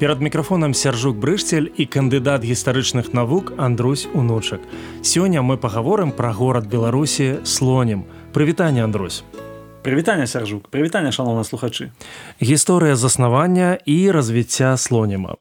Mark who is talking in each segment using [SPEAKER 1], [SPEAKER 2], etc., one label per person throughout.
[SPEAKER 1] Перад мікрафонам сяржук брышцель і кандыдат гістарычных навук Андрусь унучак. Сёння мы пагаворым пра горад Беларусі слонем. Прывітанне Андрусь.
[SPEAKER 2] Прывітанне сяржук, прывітанне шаноўна слухачы.
[SPEAKER 1] Гісторыя заснавання і развіцця слонема.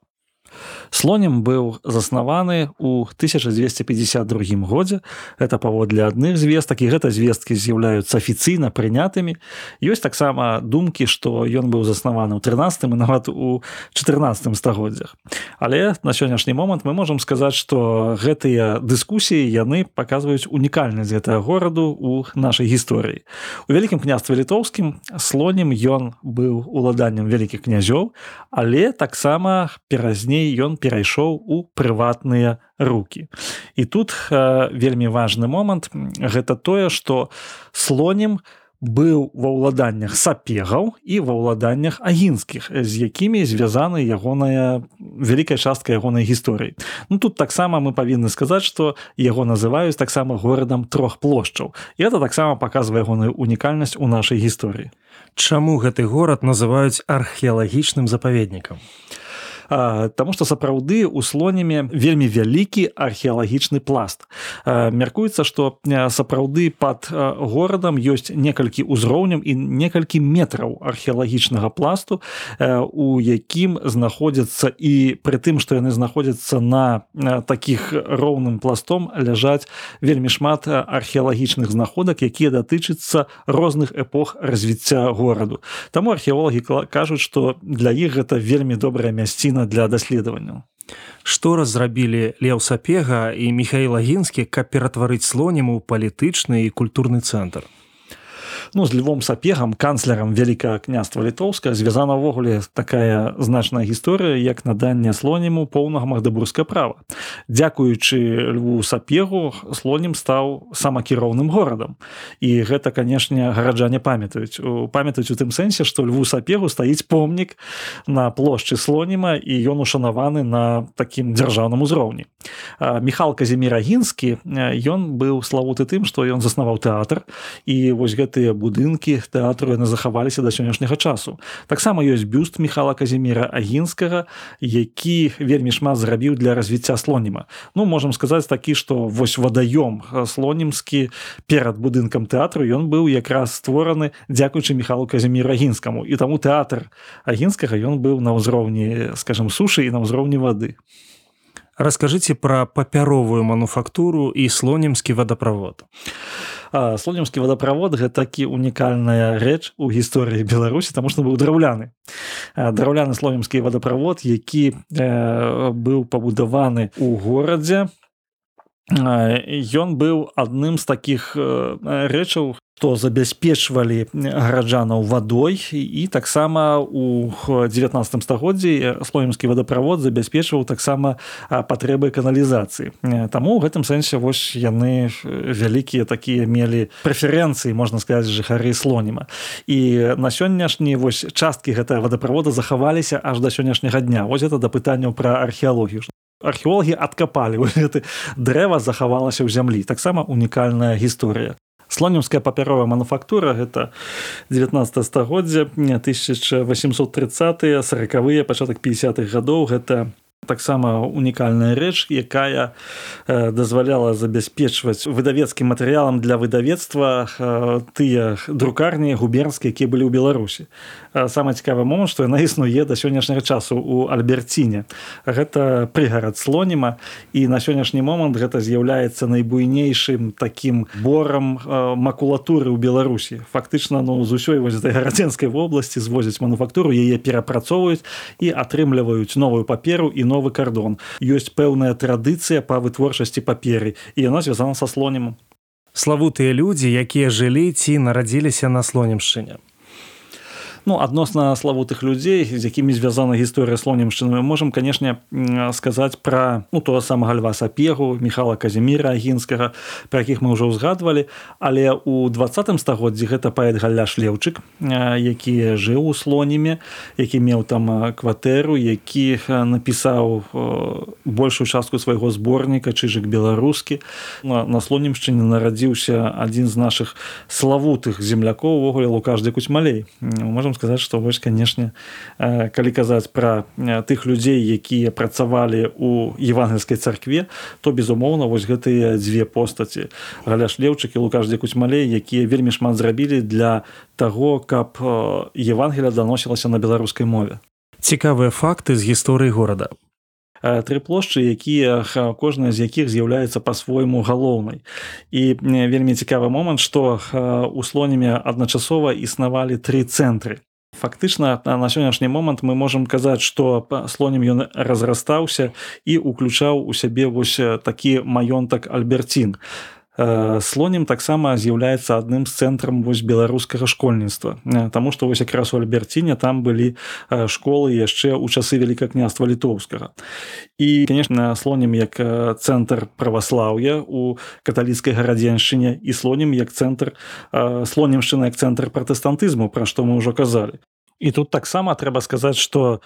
[SPEAKER 2] Слонем быў заснаваны ў 1252 годзе. Это паводле адных звестак і гэта звесткі з'яўляюцца афіцыйна прынятымі. Ёсць таксама думкі, што ён быў заснаваны ў 13 і нават у 14 стагоддзях. Але на сённяшні момант мы можам сказаць, што гэтыя дыскусіі яны паказваюць унікальнасць гэтага гораду ў нашай гісторыі. У вялікім княстве літоўскім слонем ён быў уладаннем вялікіх князёў, але таксама перазней ён перайшоў у прыватныя руки і тут э, вельмі важны момант. Гэта тое что слонем быў ва ўладаннях сапегаў і ва ўладаннях агінскіх з якімі звязаны ягоная вялікая частка ягонай гісторыі. Ну тут таксама мы павінны сказаць что яго называюць таксама горадам трох плошчаў. І это таксама показывае ягоную унікальнасць у нашай гісторыі.
[SPEAKER 1] Чаму гэты горад называюць археалагічным запаведнікам
[SPEAKER 2] Таму што сапраўды у слонямі вельмі вялікі археалагічны пласт. Мяркуецца, што сапраўды пад горадам ёсць некалькі ўзроўняў і некалькі метраў археалагічнага пласту, у якім знаходзяцца і пры тым, што яны знаходзяцца на такіх роўным пластом ляжаць вельмі шмат археалагічных знаходак, якія датычацца розных эпох развіцця гораду. Таму археолагі кажуць, што для іх гэта вельмі добрая мясціна прычына для даследаванняў.
[SPEAKER 1] Што раз зрабілі Леў Сапега і Михаил Агінскі, каб ператварыць слонем у палітычны і культурны цэнтр
[SPEAKER 2] ну з львом сапегам канцлерам вялікага княства літоўска звязана ўвогуле такая значная гісторыя як наданне слоніму поўнага магдабургска права. Дзякуючы льву сапегу слонім стаў самакіроўным горадам. І гэта канешне гараджане памятаюць. Памятаюць у тым сэнсе што льву сапегу стаіць помнік на плошчы слоніма і ён ушанаваны на такім дзяржаўным узроўні. Михал казімірагінскі ён быў славуты тым што ён заснаваў тэатр і вось гэтыя будынкі тэатру яны захаваліся да сённяшняга часу. Таксама ёсць бюст михала казіміра агінскага які вельмі шмат зрабіў для развіцця слоніма. Ну можам сказаць такі што вось вадаём слонімскі перад будынкам тэатру ён быў якраз створаны дзякуючы михалу казіміру агінскаму. І таму тэатр агінскага ён быў на ўзроўні скажем сушы і на ўзроўні вады.
[SPEAKER 1] Раскажыце пра папяровую мануфактуру і слонімскі вадаправод
[SPEAKER 2] слонімскі вадаправод гэта такі унікальная рэч у гісторыі беларусі таму што быў драўляны драўляны слонімскі вадаправод які быў пабудаваны у горадзе ён быў адным з такіх рэчаў то забяспечвалі гараджанаў вадой і таксама у 19 стагоддзі слоімскі вадаправод забяспечваў таксама патрэбы каналізацыі Таму у гэтым сэнсе вось яны вялікія такія мелі прэферэнцыі можна сказаць жыхары слоніма. І на сённяшні вось часткі гэтага вадаправода захаваліся аж да сённяшняга дня. Вось это да пытанняў пра археалогію. Археолагі адкапалі гэты дрэва захавалася ў зямлі. Таксама унікальная гісторыя слонімская папяровая мануфактура гэта 19 стагоддзя 1830 сороквыя пачатак 50-х гадоў. Гэта таксама унікальная рэч якая э, дазваляла забяспечваць выдавецкім матэрыялам для выдавецтва э, тыя друкарні губернскія якія былі ў беларусі. Самы цікавы момант што яна існуе да сённяшняга часу у альберціне. Гэта прыгарад слоніма і на сённяшні момант гэта з'яўляецца найбуйнейшым такім борам э, макулатуры ў беларусі. Фактычна ну з усёй вось этой гарадзенскай вобласці звозяць мануфактуру яе перапрацоўваюць і атрымліваюць новую паперу і новы кардон ёсць пэўная традыцыя па вытворчасці паперы і яна звязана са слоніму
[SPEAKER 1] славутыя людзі якія жылі ці нарадзіліся на слонімшчыне
[SPEAKER 2] ну адносна славутых людзей з якімі звязана гісторыя слонімшчыны мы можемм канешне сказаць пра ну то самага льва сапегу михала казіміра агінскага пра якіх мы ўжо ўзгадвалі. Але у двадцатым стагоддзі гэта паэт галля шлеўчык які жыў у слоніме які меў там кватэру які напісаў большую частку свайго зборніка чыжык беларускі на слонімшчыне нарадзіўся адзін з наших славутых землякоў увогуле лукажды куцьмалей. Можем сказаць что вось канешне калі казаць пра тых людзей якія працавалі у евангельскай царкве то безумоўна вось гэтыя дзве постаці. Галя шлеўчыкі лукаждзе куцьмалей якія вельмі шмат зрабілі для того каб евангеля даносілася на беларускай мове.
[SPEAKER 1] Цікавыя факты з гісторыі горада.
[SPEAKER 2] Тры плошчы якія кожная з якіх з'яўляецца па-свойму галоўнай. І вельмі цікавы момант што у слонеме адначасова існавалі тры цэнтры фактычна на сённяшні момант мы можемм казаць што слонем ён разрастаўся і уключаў у сябе вось такі маёнтак альберцін Э, слонем таксама з'яўляецца адным з цэнтрам вось беларускага школьніцтва. Э, Таму што вось якраз у альберціне там былі э, школы яшчэ ў часы вяліка княства літоўскага. І конечно слонем як цэнтр праваслаўя у каталіцкай гарадзеншчыне і слонем як цэнтр слонемшчына як цэнтр пратэстантызму пра што мы ўжо казалі. І тут таксама трэба сказаць што у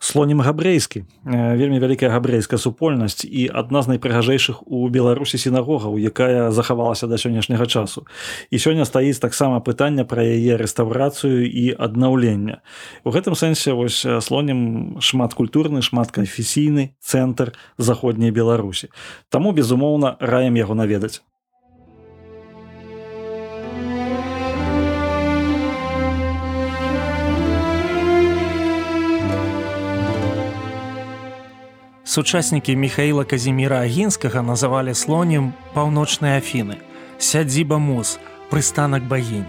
[SPEAKER 2] слонім габрэйскі. Вельмі вялікая габрэйская супольнасць і адна з найпрыгажэйшых у беларусі сінагогаў якая захавалася да сённяшняга часу. І сёння стаіць таксама пытання пра яе рэстаўрацыю і аднаўлення у гэтым сэнсе вось слонім шматкультурны шматкафесійны цэнтр заходняй беларусі. Таму безумоўна раем яго наведаць
[SPEAKER 1] Сучаснікі Михаіла Казіміра Агінскага называлі слонем паўночныя афіны. Сядзіба мус, прыстанак багінь.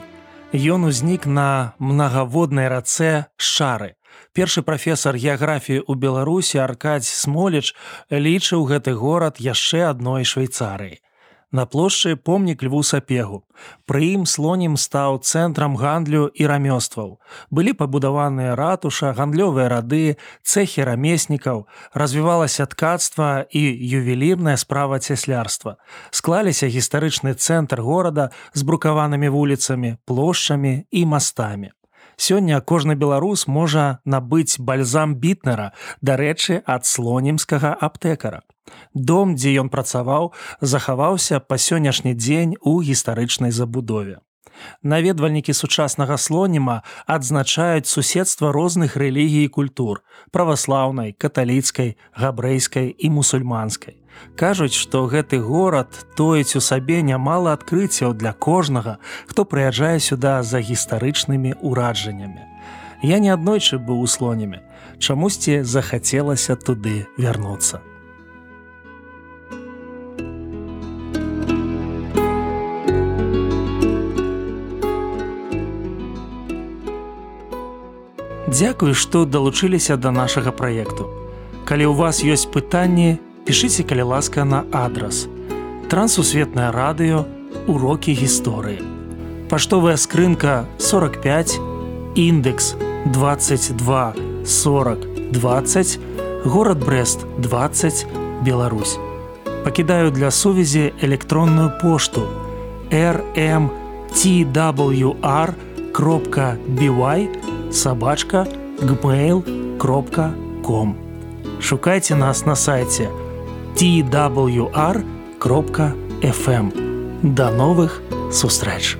[SPEAKER 1] Ён узнік на мнагаводнай рацэ шары. Першы прафесор геаграфіі ў Беларусі Аркадзь Смоліч лічыў гэты горад яшчэ адной швейцарыі. На плошчы помнік льву сапегу. Пры ім слонім стаў цэнтрам гандлю і рамёстваў. Былі пабудаваныя ратуша, гандлёвыя рады, цэхі рамеснікаў, развівалася ткацтва і ювелірная справа цяслярства. Склаліся гістарычны цэнтр горада з брукаванымі вуліцамі, плошчамі і мастамі. Сёння кожны беларус можа набыць бальзам бітнера, дарэчы, ад слонімскага аптэкара. Дом, дзе ён працаваў, захаваўся па сённяшні дзень у гістарычнай забудове. Наведвальнікі сучаснага слоніма адзначаюць суседства розных рэлігій і культур: праваслаўнай, каталіцкай, габрэйскай і мусульманскай. Кажуць, што гэты горад тоіць у сабе нямала адкрыццяў для кожнага, хто прыязджае сюда за гістарычнымі ўраджаннямі. Я неаднойчы быў у слонімі, чамусьці захацелася туды вярнуцца. Дзякую, што далучыліся да нашага праекту. Калі ў вас ёсць пытанні, пішыце калі ласка на адрас. Трансусветнае радыё, урокі гісторыі. Паштовая скрынка 45, індекс 22 40 20, горад Брест 20, Беларусь. Пакідаю для сувязі электронную пошту rmtwr кропка бівай, собачка gmail.com Шукайце нас на сайте twr.fm. Да новых сустрэч!